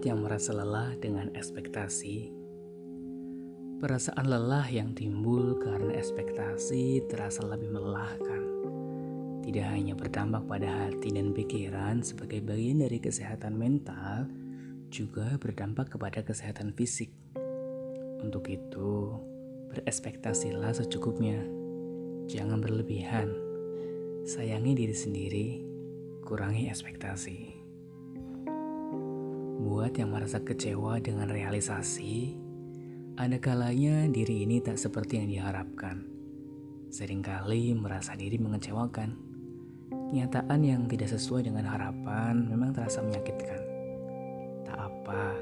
Yang merasa lelah dengan ekspektasi, perasaan lelah yang timbul karena ekspektasi terasa lebih melelahkan. Tidak hanya berdampak pada hati dan pikiran sebagai bagian dari kesehatan mental, juga berdampak kepada kesehatan fisik. Untuk itu, berespektasilah secukupnya. Jangan berlebihan. Sayangi diri sendiri, kurangi ekspektasi. Buat yang merasa kecewa dengan realisasi, ada kalanya diri ini tak seperti yang diharapkan. Seringkali merasa diri mengecewakan. Kenyataan yang tidak sesuai dengan harapan memang terasa menyakitkan. Tak apa,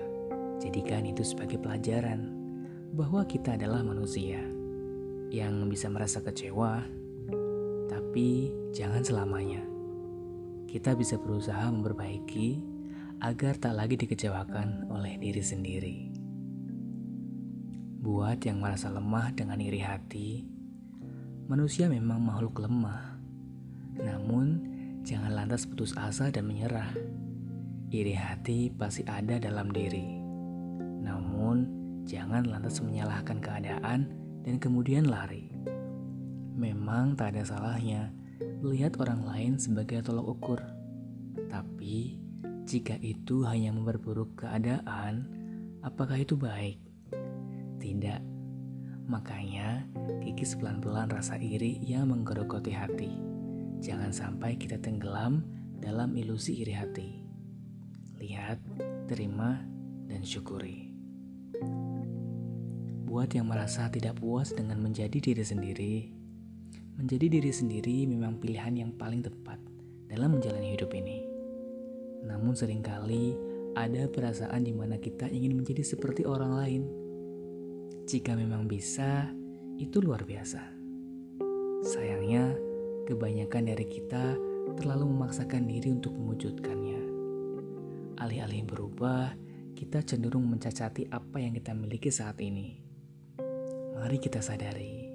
jadikan itu sebagai pelajaran bahwa kita adalah manusia yang bisa merasa kecewa, tapi jangan selamanya. Kita bisa berusaha memperbaiki agar tak lagi dikecewakan oleh diri sendiri. Buat yang merasa lemah dengan iri hati, manusia memang makhluk lemah. Namun, jangan lantas putus asa dan menyerah. Iri hati pasti ada dalam diri. Namun, jangan lantas menyalahkan keadaan dan kemudian lari. Memang tak ada salahnya melihat orang lain sebagai tolok ukur. Tapi, jika itu hanya memperburuk keadaan, apakah itu baik? Tidak. Makanya, kikis pelan-pelan rasa iri yang menggerogoti hati. Jangan sampai kita tenggelam dalam ilusi iri hati. Lihat, terima, dan syukuri. Buat yang merasa tidak puas dengan menjadi diri sendiri, menjadi diri sendiri memang pilihan yang paling tepat dalam menjalani hidup ini. Seringkali ada perasaan di mana kita ingin menjadi seperti orang lain. Jika memang bisa, itu luar biasa. Sayangnya, kebanyakan dari kita terlalu memaksakan diri untuk mewujudkannya. Alih-alih berubah, kita cenderung mencacati apa yang kita miliki saat ini. Mari kita sadari,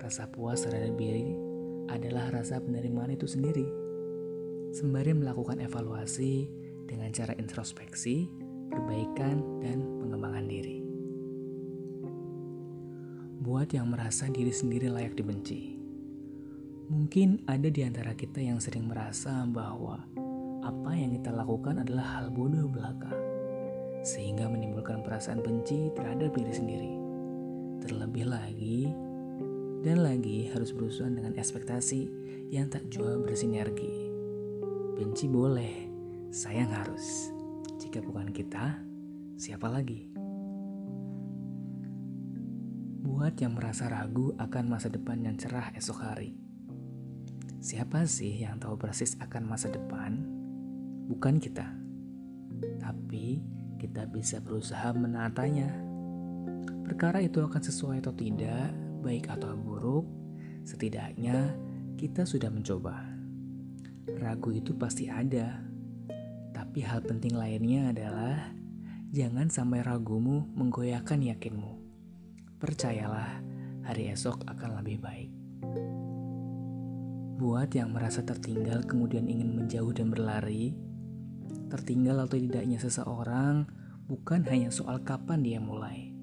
rasa puas terhadap diri adalah rasa penerimaan itu sendiri sembari melakukan evaluasi dengan cara introspeksi, perbaikan, dan pengembangan diri. Buat yang merasa diri sendiri layak dibenci, mungkin ada di antara kita yang sering merasa bahwa apa yang kita lakukan adalah hal bodoh belaka, sehingga menimbulkan perasaan benci terhadap diri sendiri. Terlebih lagi, dan lagi harus berusaha dengan ekspektasi yang tak jua bersinergi. Benci boleh, sayang harus. Jika bukan kita, siapa lagi? Buat yang merasa ragu akan masa depan yang cerah esok hari. Siapa sih yang tahu persis akan masa depan? Bukan kita. Tapi kita bisa berusaha menatanya. Perkara itu akan sesuai atau tidak, baik atau buruk, setidaknya kita sudah mencoba. Ragu itu pasti ada. Tapi hal penting lainnya adalah jangan sampai ragumu menggoyahkan yakinmu. Percayalah, hari esok akan lebih baik. Buat yang merasa tertinggal kemudian ingin menjauh dan berlari, tertinggal atau tidaknya seseorang bukan hanya soal kapan dia mulai,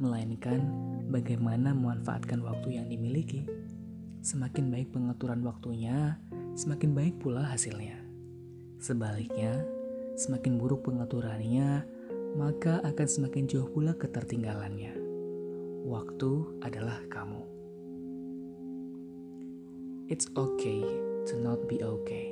melainkan bagaimana memanfaatkan waktu yang dimiliki. Semakin baik pengaturan waktunya, semakin baik pula hasilnya. Sebaliknya, semakin buruk pengaturannya, maka akan semakin jauh pula ketertinggalannya. Waktu adalah kamu. It's okay to not be okay.